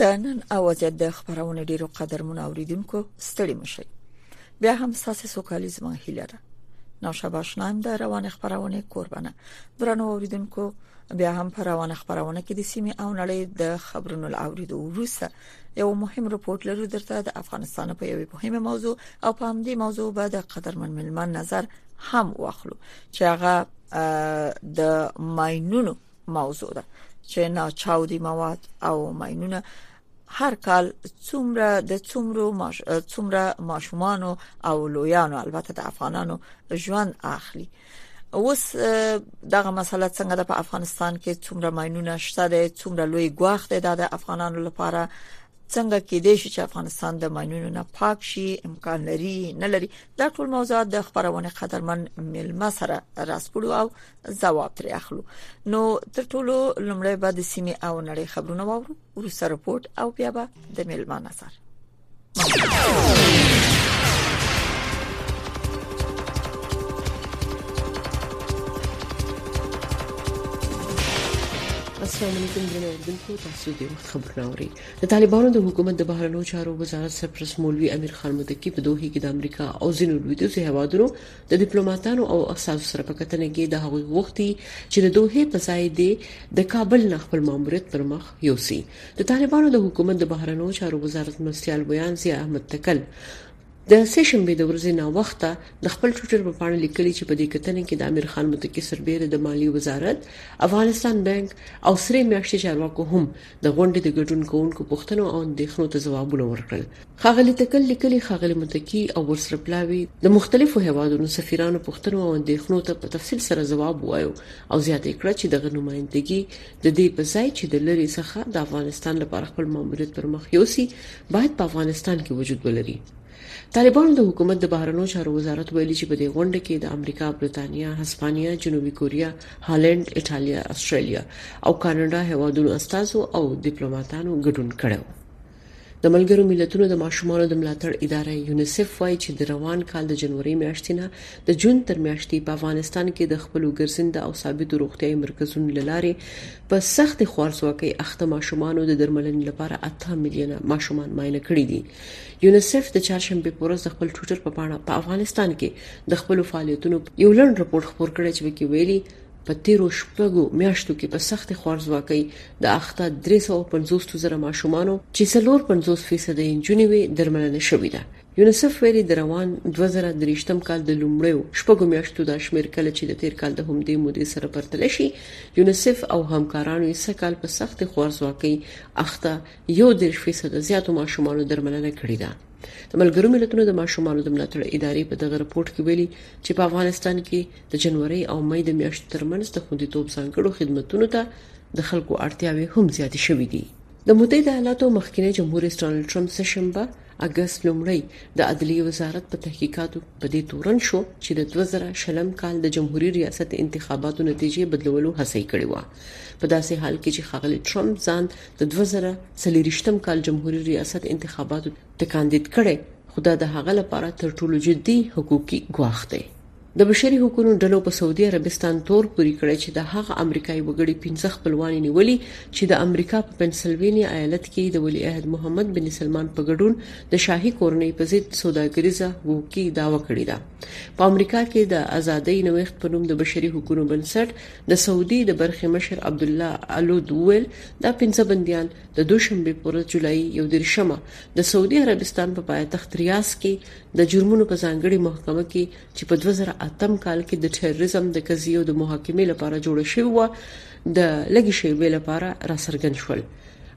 د نن اواز د خبرونه ډیرو قدرمن اوریدونکو ستړي مشي بیا هم ساسې سوکالي زما هیله ده نوشابه شنایم د روان خبرونه قربانه درنو اوریدونکو بیا هم په روان خبرونه کې د سیمه او نړۍ د خبرونو لاوریدو وروسته یو مهم رپورت لرو درته د افغانستان په یوې مهمه موضوع او په همدې موضوع به د قدرمن ملمن نظر هم واخلو چې هغه د ماينونو موضوع ده چې ناچاودي مواد او ماينونه هر کال څومره د څومره ماش... څومره ماشومان او لویانو البته د افغانانو ژوند اخلي اوس دغه مسله څنګه ده په افغانستان کې څومره ماينونه شته ده څومره لوی ګواښ ده د افغانانو لپاره څنګه کې دي چې افغانستان د ماينونو نه پاک شي امکان لري نه لري دا ټول موضوعات د خبرونه قدرمن ملما سره راسپړو او جواب ترې اخلو نو تر ټولو لمړی به د سیمه او نړۍ خبرونه وورو ورسره رپورت او بیا به د ملما نظر السلام علیکم درنو اوریدونکو تاسو د وخت خبرونه اورئ د طالبانو د حکومت د بهرنیو چارو وزارت سرپرست مولوی امیر خان متقی په دوه کې د امریکا او ځینو لویدیځو هیوادونو د ډیپلوماټانو او استادو سره په کتنه کې د هغوی غوښتي چې د دوه په ځای د کابل نه خپل ماموریت پر مخ یوسي د طالبانو د حکومت د بهرنیو چارو وزارت مرستیال ویاند ضیا احمد تکل د سه شنبې د ورځې نا وخته د خپل ټوټر په پاڼه لیکلي چې په دې کتنه کې د امیر خان متکی سربېره د مالی وزارت افغانستان بانک او سری میاشتې چارواکو هم د غونډې د ګډون کوونکو پښتنو او اندېښنو ته ځوابونه ورکړل خاغلی تکل لیکلي خاغلی متکی او ورسره پلاوي د مختلفو هوادونو سفیرانو پښتنو او اندېښنو ته په تفصیل سره ځواب وایو او زیاته کړه چې دغه نمائندګي د دې په ځای چې د لرې څخه د افغانستان لپاره خپل ماموریت پر مخ یوسي باید په افغانستان کې وجود ولري طالبانو د حکومت د بهرنیو چارو وزارت ویلي چې په دې غونډه کې د امریکا، بریتانیا، هسپانیا، جنوبي کوریا، هالند، ایتالیا، استرالیا او کاناډا هیوادونو استازو او دیپلوماټانو ګډون کړی و. د ملګرو ملتونو د ماشومانو د ملاتړ اداره یونیسف وایي چې د روان کال د جنوري میاشتې نه د جون تر میاشتې په افغانستان کې د خپلو ګرځنده او ثابتو روغتیايي مرکزونو لارې په سخت خوارځواکۍ اخته ماشومانو د درملنې لپاره 8 میلیونه ماشومان ماینه کړي دي یونیسف د چهارشنبه په ورځ د خپل ټوئیټر په پاڼه په افغانستان کې د خپلو فعالیتونو یو لړ رپورت خپور کړی چې وکي ویلي په تیرو شپږو میاشتو کې په سخت خوارځواکۍ د اخته 350 زره ماشومانو چې څلور 50 فیصد یې نجونې وي درملنه شوې ده یونیسف ویلي د روان 2023م کال د لومړیو شپږو میاشتو د شمیر کله چې د تیر کال د همدې مودې سره پرتله شي یونیسف او همکارانو یې سکهال په سخت خوارځواکۍ اخته یو د فیصد زیاتو ماشومانو درملنه کړې ده د ملګرو ملتونو د ماشومانو د ملاتړ ادارې په دغه رپورت کې ویلي چې په افغانستان کې د جنوري او مې د میاشتو ترمنځ د خوندیتوب ځانګړو خدماتو ته د خلکو اړتیاوې هم زیاتې شوې دي د متحده ایالاتو مخکنی جمهور رئیس ډونالد ټرمپ سه شنبه اگست لومړی د عدلی وزارت په تحقیقاتو په دې تورن شو چې د 2000 شلم کال د جمهوریت ریاست انتخاباتو نتیجې بدلولو هڅه کړې و په داسې حال کې چې ښاغلی ټرمپ ځان د 2024م کال جمهوریت ریاست انتخاباتو ته کاندید کړي خو دا د هغه لپاره تر ټولو جدي حقوقي ګواښ دی د بشري حقوقو ډلو په سعودي عربستان تور پوری کړی چې د هغه امریکایي وګړي 15 خپلوان نیولي چې د امریکا په پنسلوانیا ایالت کې د ولی عہد محمد بن سلمان په ګډون د شاهي کورنۍ په ضد سوداګریزه وکي داوا کړې ده په امریکا کې د ازادۍ نوښت په نوم د بشري حقوقو بنسټ د سعودي د برخې مشر عبدالله الود وویل دا پنځه بندیان د دوشنبې پر ورځ جولای یو دیرشمه د سعودي عربستان په پایتخت ریاض کې د جرمونو په ځانګړي محکمه کې چې په 2008 کال کې د ټیرریزم د قضیو د محاکمې لپاره جوړ شوی و د لګي شیبې لپاره را څرګند شول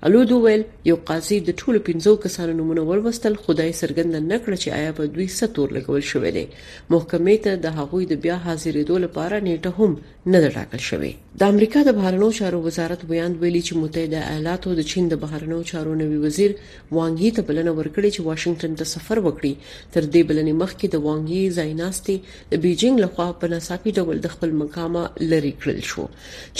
الود وویل، یو قاضي د ټولو پنځو کسانو نومونه ولوستل، خو دا یې څرګنده نه کړه چې ایا په دوی څه تور لګول شوی دی. محکمې ته د هغوی د بیا حاضرېدو لپاره نېټه هم نه ده ټاکل شوې. د امریکا د بهرنیو چارو وزارت ویاند ویلي چې متحده ایالاتو د چین د بهرنیو چارو نوي وزیر وانګ یي ته بلنه ورکړې چې واشنګټن ته سفر وکړي. تر دې بلنې مخکې د وانګ یي ځایناستی د بیجینګ لخوا په ناڅاپي ډول د خپل مقامه لرې کړل شو.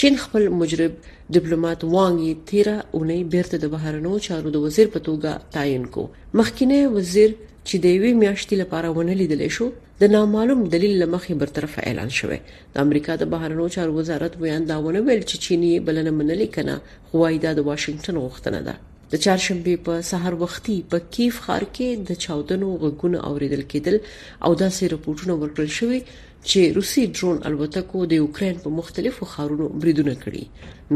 چین خپل مجرب ډیپلومات وانګ یې تیره اونۍ بیرته د بهرنیو چارو د وزیر په توګه تعین کو مخکینی وزیر چې د یوې میاشتې لپاره ونه لیدل شو د نامعلوم دلیل لمخې برطرف اعلان شوه د امریکا د بهرنیو چارو وزارت ویانداونه ویل چې چینی بلنه منلې کنه خو وايي دا د واشنگټن غوښتنه ده د چهارشنبه په سحر وختي په کیف ښار کې د چاودنو غږونه اوریدل کېدل او داسې رپورټونه ورکړل شوې چې روسي ډرون الوتکو د یوکرين په مختلفو ښارونو بریدونه کړي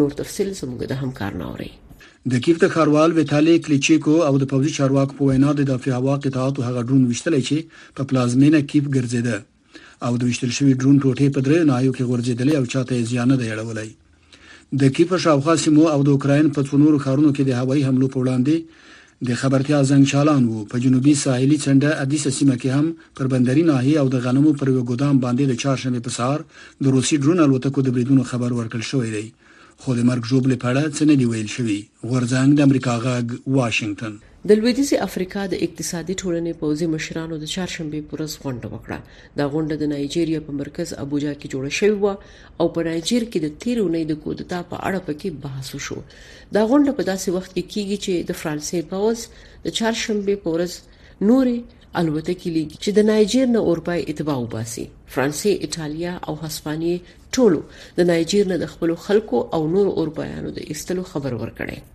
نور تفصيل زموږ د همکار ناوري د کیف د ښاروال ویتالي کلیچیکو او د پوځي چارواکو په وینا د دافع هوا قطعاتو هغه ډرون ویشتلی چې په پلازمینه کیف ګرځیده او د ویشتل شوي ډرون ټوټې په دریو ناحیو کې غورځیدلې او چاته یې زیان نه دی اړولی. د کیف په شاوخوا سیمو او د اوکراین په څو نورو ښارونو کې د هوایي حملو په وړاندې د خبرتیا زنګ چالان و. په جنوبي ساحلي څنډه ادیسه سیمه کې هم پر بندري ناحیې او د غنمو پر یوه ګودام باندې د چهارشنبې په سهار د روسي ډرون الوتکو د بریدونو خبر ورکړل شوی دی، خو د مرګ ژوبلې په اړه څه نه دي ویل شوي. غورځنګ، د امریکا غږ، واشنګټن. د لویدیځې افریقا د اقتصادي ټولنې پوځي مشرانو د چهارشنبې پر ورځ غونډه وکړه. دا غونډه د نایجیریا په مرکز ابوجا کې جوړه شوې و او په نایجیر کې د تیر اونۍ د کودتا په اړه پکې بحث وشو. دا غونډه په داسې وخت کې کیږي چې د فرانسې پوځ د چهارشنبې پر ورځ نوري الوتکې لیږي چې د نایجیر نه اورپای اتباع وباسي فرانسې ایتالیا او هسپانیې ټولو د نایجیر نه د خپل خلکو او نور اورپایانو د ایستلو خبر ورکړي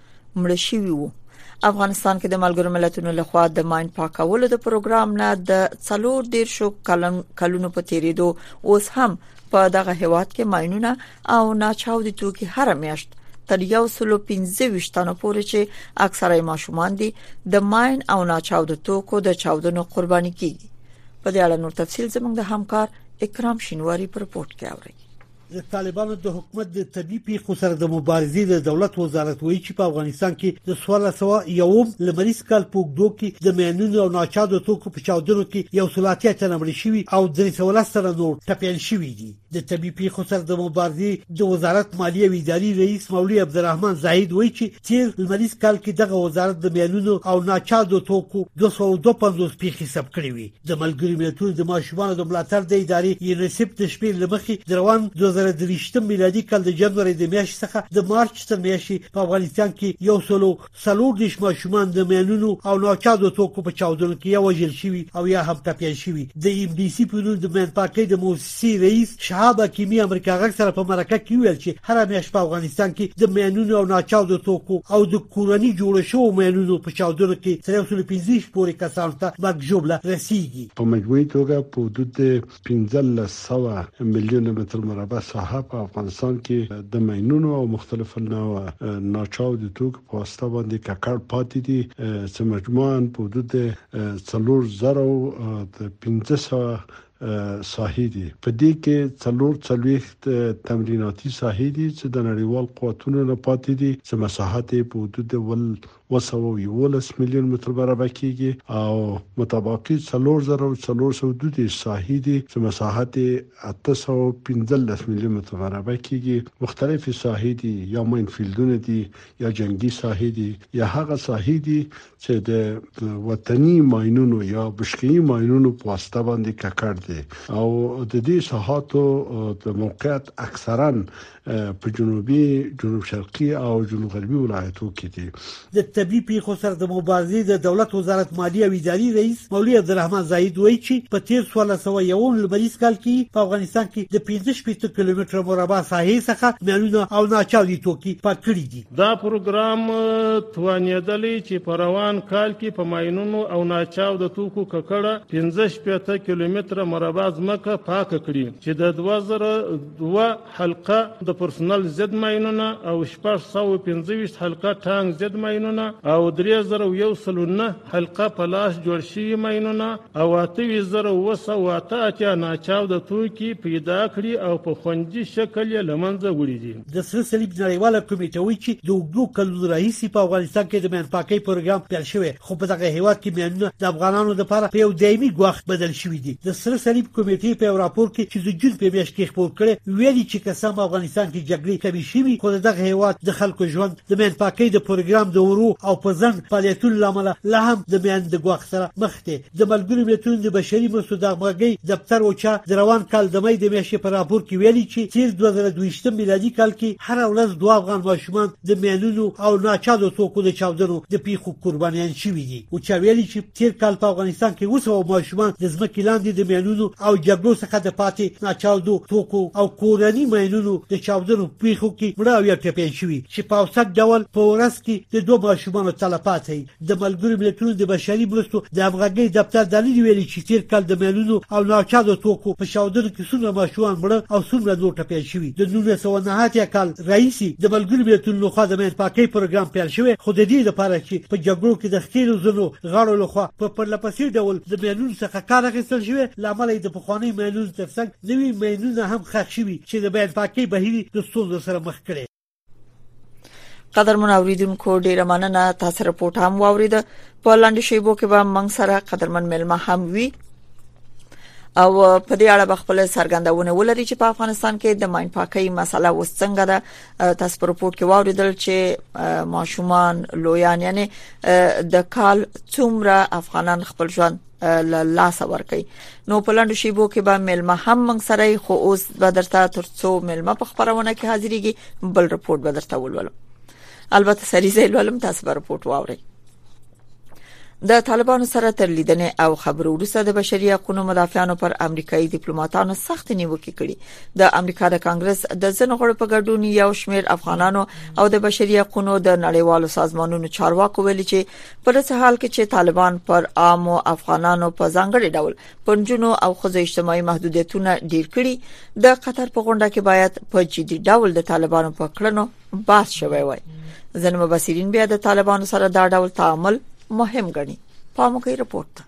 مړ شوی وو افغانستان کې د ملګرو ملتونو لخوا د ماين پاکولو د پروګرام نه د 14 کلن کلونو په تیریدو اوس هم په دغه هیواد کې ماينونه او ناچاودي توکي هر میاشت تر 115 تنو پورې چې اکثره ماشومان دي د ماين او ناچاودو توکو د چاودنو قرباني کیږي په دې اړه نور تفصيل زموږ د همکار اکرام شینواری پر پورت کې اوري د طالبانو د حکومت د طبي پیښو سره د مبارزې د دولت وزارت وایي چې په افغانستان کې د 1401 لمریز کال په اوږدو کې د مینونو او ناچادو توکو په چاودنو کې یو سل اتیا تنه مړه شوي او درې سوه لس تنه نور ټپیان شوي دي د طبي پیښو سره د مبارزې د وزارت مالي او اداري رئیس مولوي عبدالرحمن زاهد وایي چې تیر لمریز کال کې دغه وزارت د مینونو او ناچادو توکو دوه سوه او دوه پنځوس پیښې ثبت کړې وې د ملګري ملتونو د ماشومانو د ملاتړ د ادارې یونیسف د شمیر له مخې د روان 2023 میلادي کال د جنوري د میاشتې څخه د مارچ تر میاشتې په افغانستان کې یو سلو څلور دیش ماشومان د میانونو او ناچادو توکو په چاودنو کې یا وژل شوي او یا هم ټپیان شوي د ام ډي سي په نوم د میان پاکۍ د موسسې سي رئیس شهاب حکیمي امریکا غږ سره په مرکه کې ویل چې هره میاشت په افغانستان کې د مینونو او ناچاودو توکو او د کورني جوړو شوو مینونو په چاودنو کې تر یو سل پنځه پورې کسانو ته مرګ ژوبله رسیږي په مجموعي توګه په حدود د پنځلس سوه میلیونه متر مربع ساحه په افغانستان کې د مینونو او مختلف النوع ناچاودو توکو په واسطه باندې ککړ پاتې دي چې مجموعاً په حدود څلور زره او پنځه سوه ساحې دي، په دې کې څلور څلوېښت تمریناتي ساحې دي چې د نړیوال قوتونو نه پاتې دي چې مساحت یې په حدود اووه سوه او یوولس میلیون متر مربع کېږي او متباقي څلور زره او څلور سوه او دوه دېرش ساحې دي چې مساحت یې اته سوه او پنځلس میلیون متر مربع کېږي. مختلفې ساحې دي یا ماین فیلدونه دي یا جنګي ساحې دي یا هغه ساحې دي چې د وطني ماينونو يا بشکيي ماينونو په واسطه باندې ککړ دي او د دې ساحاتو د موقعیت اکثرا په جنوبي جنوب شرقي او جنوب غربي ولایتو کې دي د طبي پیښو سره د مبارزې د دولت وزارت مالی او اداري رئیس مولوی عبدالرحمن زاهد وایي چې په تیر 1401 لمریز کال کې په افغانستان کې د 15 کیلومتر مربع ساحې څخه میانونه او ناچاودي توکي پاک کړي دي دا پروګرام توانېدلی چې په روان کال کې په ماینونو او ناچاو د توکو ککړه پنځه شپېته کیلومتره مربع ځمکه پاکه کړي چې د دوه زره دوه حلقه د پرسونل ضد ماینونه او شپږ سوه او پنځه ویشت حلقه ټانک ضد ماینونه او درې زره او یو سل او نهه حلقه په لاس جوړ شوي ماینونه او اته ویشت زره اووه سوه او اته اتیا ناچاو د توکي پیدا کړي او په خوندي شکل یې له منځه وړي دي. د سره صلیب نړیواله کمیټه وایي چې د اوږدو کلونو راهیسې په افغانستان کې د میان پاکۍ پروګرام پیل شوی خو په دغه هیواد کې میانونه د افغانانو لپاره په یو دایمي ګواښ بدل شوي دي د سره صلیب کمیټې په یو راپور کې چې د جون په میاشت کې خپور کړی ویلي چې که سم افغانستان کې جګړې کمې شوي خو د دغه هیواد د خلکو ژوند د میان پاکۍ د پروګرام د ورو او په ځنډ فعالیتونو له امله لا هم د میان د ګواښ سره مخ دی د ملګرو ملتونو د بشري مرستو د همغږۍ دفتر اوچا د روان کال د مې د میاشتې په راپور کې ویلي چې تیر 2022 میلادي کال کې هر ورځ دوه افغان ماشومان د میانونو او ناچادو توکو د چاودنو د پیښو قربانیان شوي دي او چا ویلي چې تیر کال په افغانستان کې اوس او ماشومان د ځمکې لاندې د میانونو او جګړو څخه د پاتې ناچادو توکو او کورني میانونو د چاودنو پیښو کې مړه او یا ټپیان شوي چې په اوسط ډول په ورځ کې د دوه ماشومانو تلفات د ملګرو ملتونو د بشري مرستو د همغږۍ دفتر دا نه دي ویلي چې تېر کال د میلیونو او ناچادو توکو په چاودنو کې څومره ماشومان مړه او څومره نور ټپیان شوي د نولس سوه نهه اتیا کال راهیسې د ملګرو ملتونو لخوا د مین پاکۍ پروګرام پیل شوی خو د دې لپاره چې په جګړو کې د ښکېلو ځینو غاړو لخوا په پرلپسې ډول د مینونو څخه کار اخیستل شوی له امله یې د پخوانیو مینونو ترڅنګ نوي مینونه هم ښخ شوي چې د مین پاکۍ بهیر د ستونزو سره مخ کړی قدر من اوریدونکو ډیره مننه تاسو رپورټ هم واوریده په لاندې شیبو کې به موږ سره قدرمن ملما هم وي او په دې اړه خپل سرګندونه ولري چې په افغانستان کې د ماین پاکۍ مسله اوس څنګه ده تاسو په رپورت کې واوریدل چې ماشومان لویان یعنی د کال څومره افغانان خپل ژوند له لاسه ورکړي نو په لاندو شیبو کې به ملما هم موږ سره خو اوس به درته ترڅو ملما په خبرونه کې حاضرېږي بل رپورت به درته ولولم البته سری زې ولولم تاسو به رپورت واورئ د طالبانو سره تر لیدنې او خبرو وروسته د بشري حقوقو مدافعانو پر امریکایي ډیپلوماټانو سخت نیوکې کړې د امریکا د کانګرس د ځنو غړو په ګډون یو شمېر افغانانو او د بشري حقوقو د نړیوالو سازمانونو چارواکو ویلي چې په داسې حال کې چې طالبان پر عامو افغانانو په ځانګړي ډول پنځونو او خزو اجتماعي محدودیتونه ډیر کړي د قطر په غونډه کې باید په جدي ډول د طالبانو په کړنو بحث شوی وای ځنه مبصرین بیا د طالبانو سره دا ډول تعامل مهم ګڼي پاموکي رپورت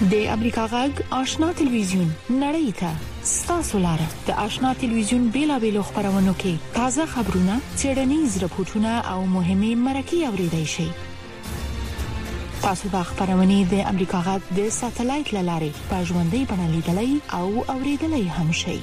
د امریکا غږ آشنا ټلویزیون نړۍ ته ستاسو لاره د آشنا ټلویزیون بیلابل خبرونو کې تازه خبرونه چیرنیز رپورټونه او مهمه مرکه اوريدئ شئ تاسو د خبرونه د امریکا غږ د ساتلایت لاري په ژوندۍ بڼه لیدلای او اوریدلای هم شئ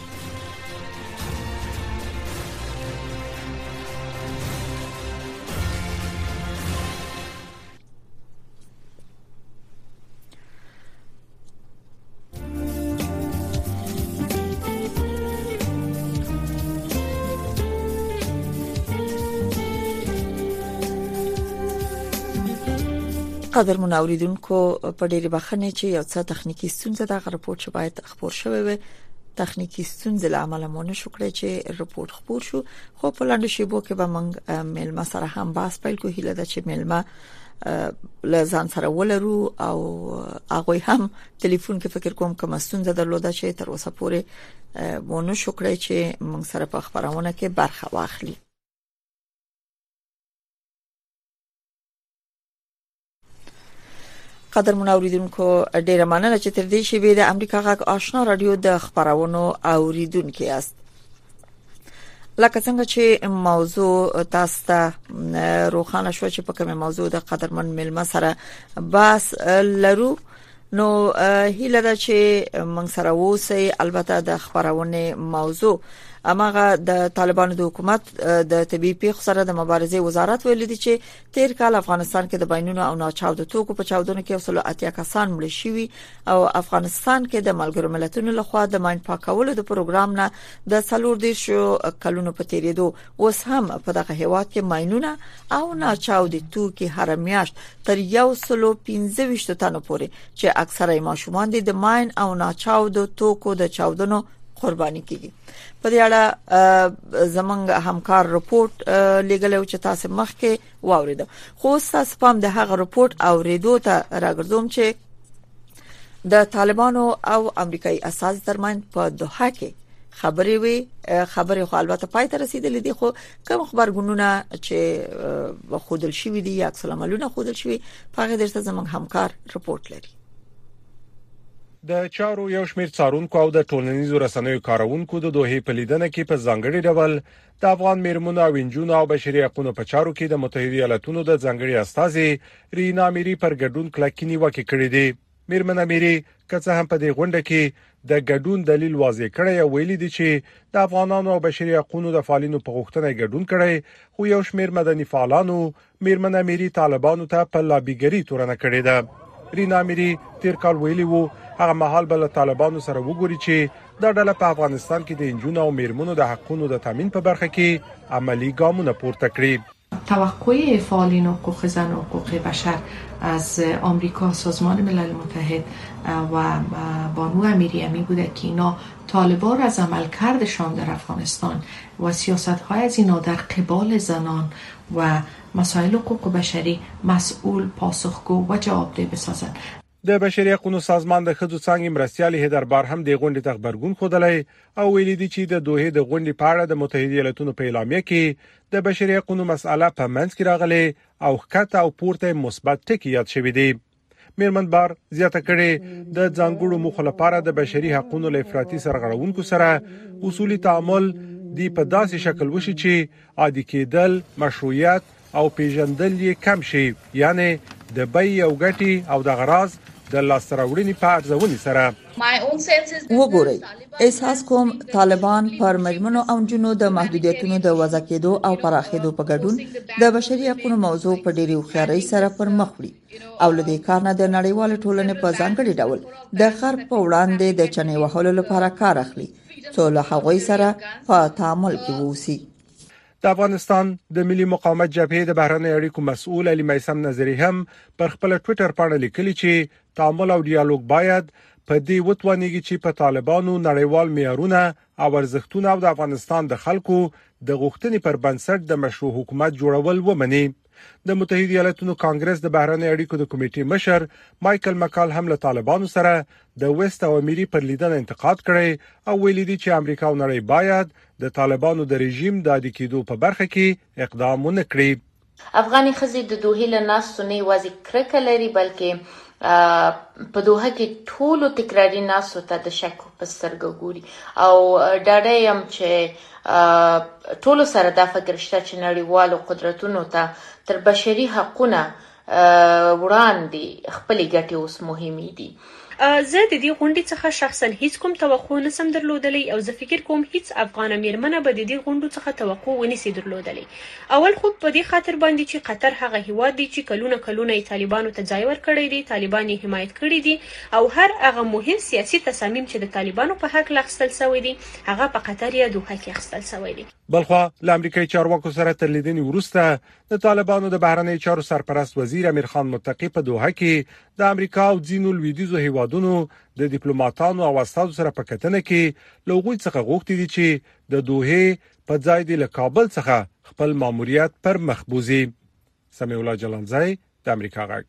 قدر منوریدونکو په ډېر بخنه چې یو څه تخنیکی ستونزه د غرپورټ چې باید خبر شوی وي تخنیکی ستونزې لامل مو نه شو کړی چې رپورت خبر شو خو په لاندې شیبو کې به موږ ملما سره هم باس پیل کوو هیله ده چې ملما له ځان سره ولرو او هغه هم ټلیفون کې فکر کوم کوم ستونزه درلوده چې تر اوسه پورې مونږ شو کړی چې موږ سره په خبرونه کې برخه واخلي قدر منوریدونکو ډیره مننه چې تر دې شی به د امریکا غږ آشنا رادیو د خبرونو اوریدونکو یاست لکه څنګه چې موضوع تاسو ته روښانه شو چې په کومه موضوع د قدرمن ملما سره بس لرو نو هیله ده چې موږ سره اوسئ البته د خبرونه موضوع امغه د طالبانو د حکومت د طبي پیښو سره د مبارزې وزارت ویل دي چې تیر کال افغانستان کې د بینونو او ناچاودو توکو په چاودنو کې وسلو اتیا کسان مړ شوي او افغانستان کې د ملګرو ملتونو لخوا د ماین پاکولو د پروګرام نه د څلور دیش کلونو په تیریدو اوس هم په دغه هیواد کې ماینونه او ناچاودي توکي هر میاشت تر یو سلو 15 تنو پورې چې اکثره ماشومان دي د ماین او ناچاودو توکو د چاودنو قرباني کیږي په دې اړه زمنګ همکار رپورت لګلې چې تاسو مخکې واورید خو تاسو پام د هغه رپورت او ریډو ته راګرځوم چې د طالبانو او امریکایي اساس ترمن په دوحه کې خبرې وي خبرې خو البته پای ته رسیدلې دي خو کوم خبرګونونه چې خودل شوې دي یا عکس العملونه خودل شوې په هغه درته زموږ همکار رپورت لري د چارو یو شمېر څارونکو او د ټولنیزو رسنیو کارونکو د دوحې په لیدنه کې په ځانګړي ډول د افغان میرمنو او انجونو او بشري حقوقو په چارو کې د متحده ایالاتونو د ځانګړي استازي رینا میری پر ګډون کلکې نیوکې کړې دي میرمن میری که څه هم په دې غونډه کې د ګډون دلیل واضح کړی او ویل دي چې د افغانانو او بشري حقوقو د فعالینو په غوښتنه ګډون کړی خو یو شمېر مدني فعالانو مېرمن امیري طالبانو ته په لابیګري تورنه کړې ده. رینا امیري تیر کال ویلي وو، هغه مهال به له طالبانو سره وګوري چې دا ډله په افغانستان کې د انجونو او مېرمنو د حقونو د تامین په برخه کې عملي ګامونه پورته کړي. توقع فعالین حقوق زن و حقوق بشر از آمریکا، سازمان ملل متحد و بانو امیری امی بوده که اینا طالبا را از عملکردشان در افغانستان و سیاست های از اینا در قبال زنان و مسائل حقوق بشری مسئول پاسخګو و جوابده بسازد. د بشري حقونو سازمان د ښځو څانګې مرستیالې هیدر بار هم د غونډې ته غبرګون ښودلی او ویلي دي چې د دوه د غونډې په اړه د متحده ایالاتونو په اعلامیه کې د بشري حقونو مسأله په منځ کې راغلې او ښکته او پورته مثبت ټکي یاد شوي دي میرمن بار زیاته کړې د ځانګړو موخو لپاره د بشري حقوقو له افراطي سرغړونکو سره اصولي تعامل دی په داسې شکل وشي چې عادي کېدل مشروعیت او پیژندل یې کم شي یعنی د بې او ګټي او د غراز د لاستراوړنې په ارزونې سره وګورئ احساس کوم طالبان پر مېرمنو او جنونو د محدودیتونو د وضع کېدو او پراخېدو په ګډون د بشري حقوقو موضوع په ډېری خوارۍ سره پر مخ وړي او له دې کار نه د نړیوالې ټولنې په ځانګړي ډول د غرب په وړاندې د چنې وهلو لپاره کار اخلي څو له هغوی سره په تعامل کې ووسی د افغانستان د ملي مقاومت جبهې د بهرنۍ اړیکو مسؤل علي میسم نظری هم پر خپل ټوئیټر باندې لیکلي چې تعامل او ډیالوګ باید په دې وتوانیږي چې په طالبانو نړیوال معیارونه او ارزښتونه او د افغانستان د خلکو د غوښتنې پر بنسټ د مشروع حکومت جوړول ومني د متحده ایالاتونو کانګرس د بهرنی اړیکو د کمیټې مشر مايكل مکال هم له طالبانو سره د وست او اميري پر لیدنه انتقاد کړي او ویلي دي چې امریکا او نړۍ باید د طالبانو د رژیم د عادي کېدو په برخه کې اقدام ونه کړي افغاني خزي د دوه له ناستو نه یوازې کرکه لري بلکې په دوه کې ټولو تکراری ناسو ته د شک په سترګه ګوري او ډاډه يم چې ټولو سره دا فکر شته چې نړیوالو قدرتونو ته تر بشري حقوقو وړاندې خپل ګټې اوس مهمې دي زه د دې غونډې څخه شخصا هیڅ کوم توقع نه سم درلودلی او زه فکر کوم هیڅ افغانه میرمنه به د دې غونډو څخه توقع ونیسي درلودلی اول خو په دې خاطر باندې چې قطر هغه هیواد دی چې کلونه کلونه یې طالبانو ته ځای ورکړی دی طالبان یې حمایت کړی دي او هر هغه مهم سیاسي تصامیم چې د طالبانو په حق لاخستل سوی دی هغه په قطر یا دوحه کې اخیستل شوی دی. بلخوا له امریکایي چارواکو سره تر لیدنې وروسته د طالبانو د بهرنیو چارو سرپرست وزیر امیر خان متقي په دوحه کې د امریکا او ځینو لویدیزو هیوادونو د ډیپلوماټانو او استادو سره په کتنه کې له هغوی څخه غوښتي دي چې د دوحې په ځای دی له کابل څخه خپل ماموریت پر مخ بوزي سمي الله جلالزای د امریکا غږ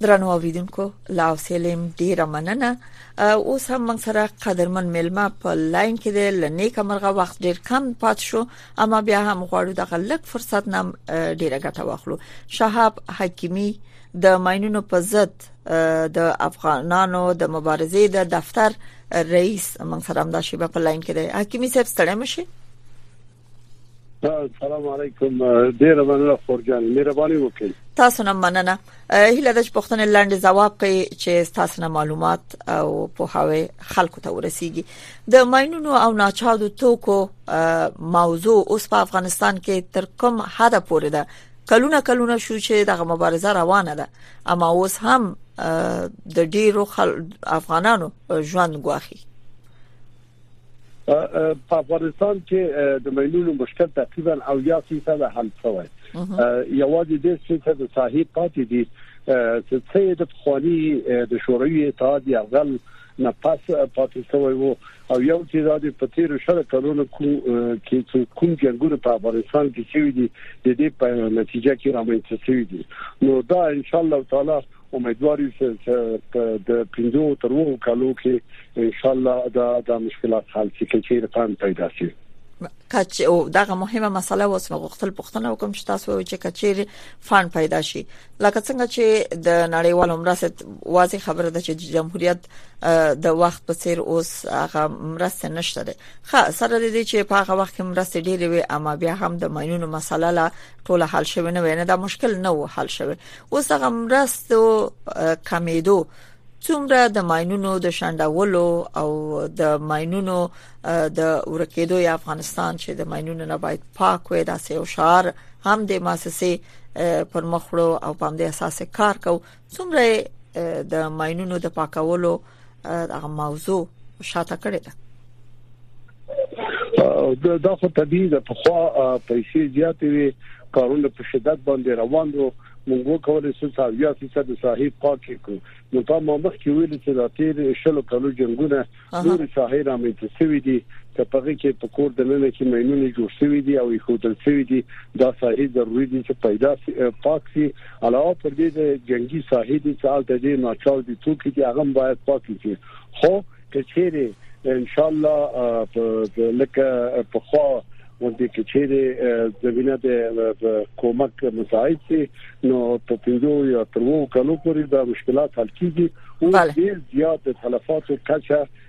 درنو اوریدونکو لا سلیم ډیره مننه اوس هم موږ سره قدرمن ملما په لاین کې دی لنیک مرغه وخت ډیر کم پات شو اما بیا هم غواړو دغه لک فرصت نام ډیره ګټه واخلو شهاب حکیمی د ماينونو په ضد د افغانانو د مبارزې د دفتر رئیس موږ سره هم دا شی په لاین کې دی حکیمی صاحب ستړی مشه سلام علیکم ډیر مننه خورجان مهرباني وکړئ تاسو نه مننه هله د پښتنې لاندې جواب کوي چې تاسو نه معلومات او پوهاوی خلکو ته ورسیږي د ماينونو او ناچادو توکو موضوع اوس په افغانستان کې تر کوم حد پورې ده کلونه کلونه شو چې دغه مبارزه روانه ده اما اوس هم د ډیرو افغانانو ژوند غواخي په افغانستان کې د ماینونو مشکل تقریبا او یا فیصد حل شوی یوازې د فیصد صاحب پاتې دي چې څه د خواني د شوروي اتحاد یغل نه پاس پاتې شوی وو او یو چې دا د پتیر شر کلونو کې چې کوم جنگونه په افغانستان کې شوی دي د دې په نتیجه کې رامنځته شوی دي نو دا ان شاء الله تعالی امیدوار یو چې په د پنځو تر وو کالو کې ان شاء الله دا د مشکلات حل شي چې رقم پیدا شي کچ او دغه مهمه مسله اوس نو غختل پښتنه وکم چې تاسو چې کچیر فان پیدا شي لکه څنګه چې د نړیوال مرسته واضح خبره ده چې جمهوریت د وخت په څیر اوس هغه مرسته نشته ده خا سره د دې چې په هغه وخت کې مرسته ډیره وي اما بیا هم د ماینونو مسله لا ټوله حل شوه نه وینه دا مشکل نه و حل شوه اوس هغه مرستو کمیدو څومره د ماينونو د شندولو او د ماينونو د ورکیدو یا افغانستان چې د ماينونو نه باید پاک وي داسې یو شعار هم د مؤسسې پر مخړو او په دې اساس کار کو څومره د ماينونو د پاکولو هغه موضوع شاته کړی ده دا د خو طبيعي د پخوا پیسې زیاتې وي کارونه په شدت باندې روان وو موږ وکولای شو چې اویا فیصد ساحې پاکې کړو نو تا ما مخکې ویل چې دا تیر شلو کلو جنگونه نور ساحې رامنځته شوې دي چې په هغه کې په کور د نن کې مېنونه جوړ شوې دي او یې خودل شوې دي دا ساحې ضروري دي چې پیدا پاک شي علاوه پر دې د جنگي ساحې دي چې هلته دې ناچاو دي توکي دي هغه باید پاک شي خو که چیرې ان شاء الله لکه په خو ورته کې چیرې زمينه د کومک مساعد سي نو په پنځو یا ترو کلو پورې دا مشکلات حل کیږي او ډیر زیات تلفاتو کچه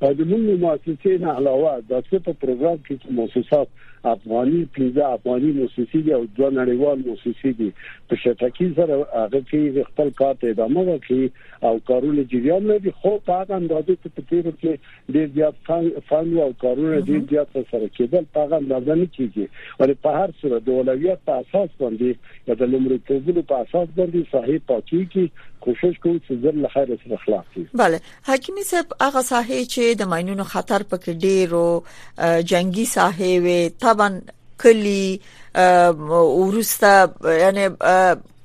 د موږ مؤسسې نه علاوه د څه په پروګرام کې چې مؤسسات افغاني پنځه افغاني مؤسسې دي او دوه نړیوال مؤسسې دي په شټکی سره هغه کې خپل کار ته ادامه ورکړي او کارونه جریان لري خو په هغه اندازه چې په تیر کې ډیر زیات فند او کارونه ډیر زیات سره کېدل په هغه اندازه نه کیږي ولې په هر صورت د اولویت په اساس باندې یا د لومړیتوبونو په اساس باندې صاحب پاتې کی کوشش کوو چې زر له خیر سره خلاص شي بله حکیمی صاحب هغه ساحه چې د ماينونو خطر پکې ډیرو جنگي ساحه وي طبعا کلی ورسته یعنی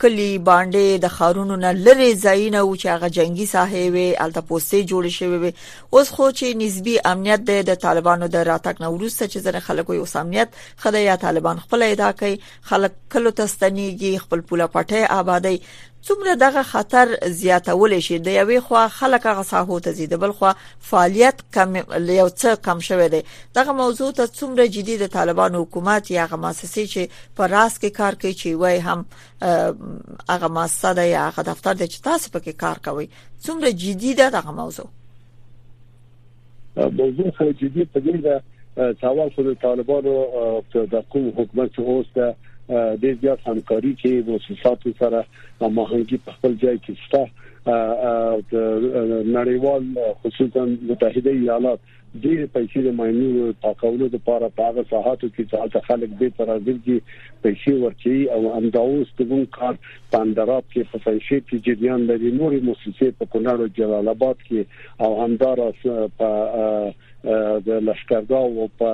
کلی باندې د خارونو نه لری ځایونه او چې هغه جنگي ساحه وي الته پوسټې جوړ شوی وي اوس خو چې نسبی امنیت د طالبانو د راتګ نه ورسته چې ځنه خلکو یو امنیت خدای یا طالبان خپل ادا کوي خلک کلو ته ستنیږي خپل پوله پټه آبادی څومره دغه خطر زیاتول شي د یوې خوا خلک هغه ساحو ته زیاده بل خو فعالیت کم یو څه کم شوی دی دغه موضوع ته څومره جدي د طالبان حکومت یا هغه مؤسسې چې په راس کې کار کوي چې وای هم هغه مؤسسه ده یا هغه دفتر دی چې تاسو پکې کار کوي څومره جدي ده دغه موضوع موضوع خو جدي په دې ده سوال خو د طالبانو د کوم حکومت چې اوس ده د زیات همکاري کې د سیاساتو سره ماهنګي په خپل ځای کې شته د نړیوال خصوصا متحده ایالات ډېر پیسې د ماینو پاکولو لپاره په هغه ساحاتو کې چې هلته خلک به تر راځي کې پیسې ورچي او انداوس د ګون کار په اندراب کې په فنشې کې جریان لري نورې موسسې په کونړ او جلال آباد کې او همداراز په د لشکرګاه او په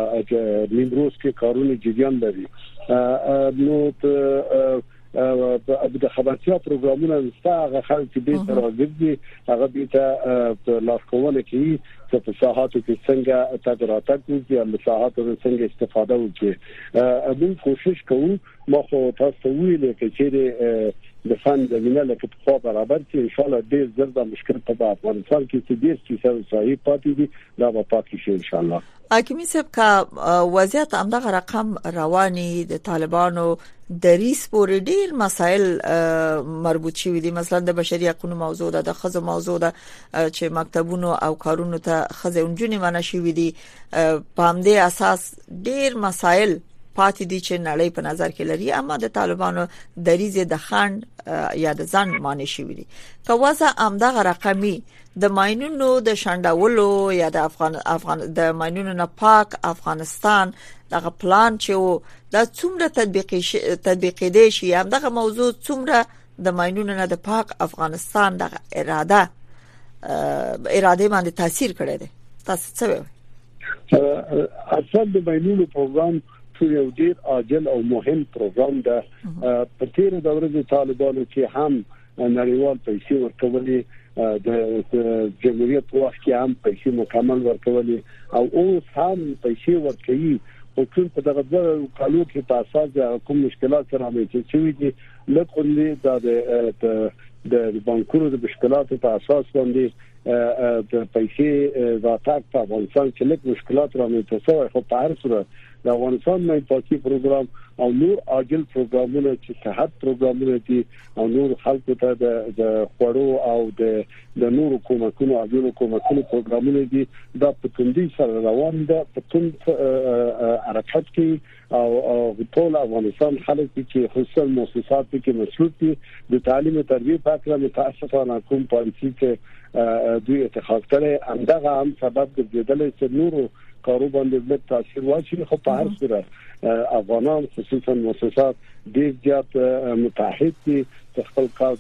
نیمروز کې کارونه جریان لري نو د خبرتیا پروګرامونه نشته هغه خلک چې به تر راځي هغه به ته لارښوونه کوي چې په ساحاتو کې څنګه تګ راتګ وکړي او ساحاتو څنګه استفاده وکړي موږ کوشش کوو ما خو تاسو ته ویلې چې چیرې د فن د وینه لکه په خو برابر چې ان شاء الله ډیر زر دا مشکل په افغانستان کې چې ډیر چې سره صحیح پاتې دي دا به پاتې شي ان شاء الله حکیمی صاحب کا وضعیت همدغه رقم رواني د طالبانو د ریس پورې ډیر مسایل مربوط شوی دي مثلا د بشري حقوقو موضوع ده د خزو موضوع ده چې مکتبونو او کارونو ته خزه اونجونې منع شوې دي په همدې اساس ډیر مسایل پاتې دي چې نړۍ په نظر کې لري اما د طالبانو دریزه د خان یا د ځان معنی شوې دي که وضع امدغه رقمي د ماينونو د شندولو یا د افغان افغان د ماينونو نه پاک افغانستان دغه پلان چې و دا څومره تطبیقي تطبیقي دي شي همدغه موضوع څومره د ماينونو نه د پاک افغانستان د اراده اراده باندې تاثیر کړی دی تاسو څه وایئ اصل د ماينونو پروګرام چې یو ډیر عاجل او مهم پروګرام ده په تیر د ورځ طالبانو کې هم نړیوال پیسې ورکولې د جمهوریت په وخت کې هم پیسې مکمل ورکولې او اوس هم پیسې ورکوي او ټول په دغه ډول کالو کې په اساس د کوم مشکلات سره مخ شوي دي لږ خوندي دا د د بانکونو د مشکلاتو په اساس باندې د پیسې راتګ په افغانستان کې لږ مشکلات رامنځته شوی خو په هر صورت د افغانستان مې پاکي پروګرام او نور عاجل پروګرامونه چې صحت پروګرامونه دي او نور خلکو ته د خوړو او د د نور کومکونو او نور کومکونو پروګرامونه دي دا په توندي سره روان ده په توند حرکت کې او ټول افغانستان خلک چې خصوصا مؤسسات کې مصروف دي د تعلیم او تربیه په اړه متاسفانه کوم پالیسی چې دوی اتخاذ کړي همدغه هم سبب ګرځیدل چې نور کارو باندې لږ تاثیر واچي خو په هر صورت افغانان خصوصا مؤسسات ډیر زیات متحد دي چې خپل کار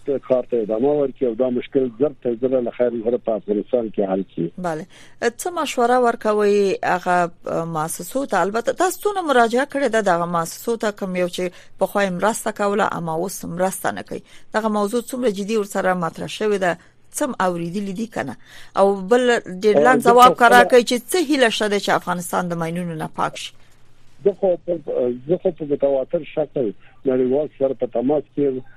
ته ادامه ورکړي او دا مشکل زر تر زر له خیر سره په افغانستان کې حل شي bale څه مشوره ورکوي هغه مؤسسو ته البته تاسو څونه مراجعه کړې ده دغه مؤسسو ته کوم یو چې په خوای مرسته کوله اما اوس مرسته نه کوي دغه موضوع څومره جدي ور سره مطرح شوې ده څم اوریدلې دي کنه او بل ډیر لاند جواب کرا کوي چې څه هیله شته چې افغانستان د ماينونو نه پاک شي زه خو په زه خو په تواتر شکل نړیوال سره په تماس کې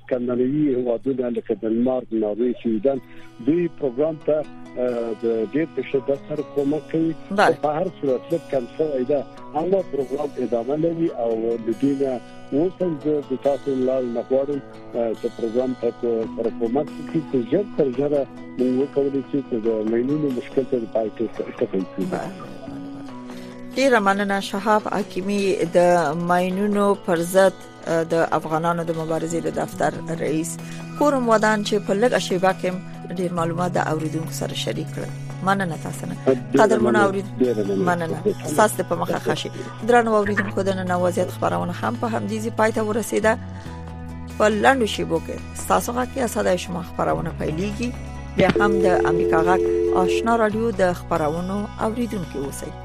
سکندناوي هوادونه لکه دنمارک ناروی سویدن دوی پروګرام ته د ډېر په شدت سره کومک کوي په هر صورت لږ کم شوی دا اما پروګرام ادامه لري او د دې نه اوس هم د تاسو لال نه غواړم چې پروګرام ته سره کومک وکړي چې ژر تر ژره موږ وکولای شو چې د مینونو مشکل ته پای ته ورسېږو ډیره مننه شهاب حکیمی د ماینونو پر ضد د افغانانو د مبارزې د دفتر رئیس کورم ودان چې په لږه شیبه کې ډیر معلومات د اوریدونکو سره شریک کړل مننه تاسو نه قدر مون اورید مننه تاسو په مخه خشي درنو اوریدونکو د نن وضعیت خبرونه هم په همدیزي پای ته ورسیده په لاندو شیبو کې تاسو غاکي اساده شما خبرونه پیلېږي بیا هم د امریکا غاک آشنا رادیو د خبرونو اوریدونکو اوسئ